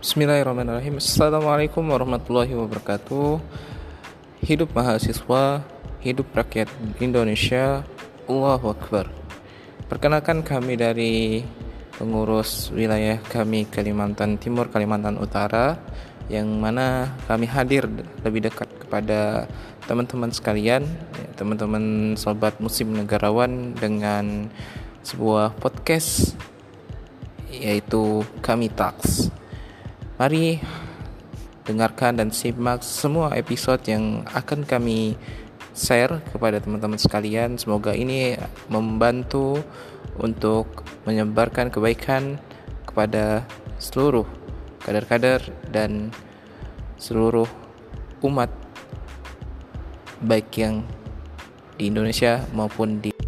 Bismillahirrahmanirrahim. Assalamualaikum warahmatullahi wabarakatuh. Hidup mahasiswa Hidup rakyat Indonesia Allahu Akbar. Perkenalkan kami dari pengurus wilayah kami Kalimantan Timur, Kalimantan Utara Yang mana kami hadir lebih dekat kepada teman-teman sekalian Teman-teman sobat musim negarawan dengan sebuah podcast yaitu kami Talks Mari dengarkan dan simak semua episode yang akan kami share kepada teman-teman sekalian. Semoga ini membantu untuk menyebarkan kebaikan kepada seluruh kader-kader dan seluruh umat baik yang di Indonesia maupun di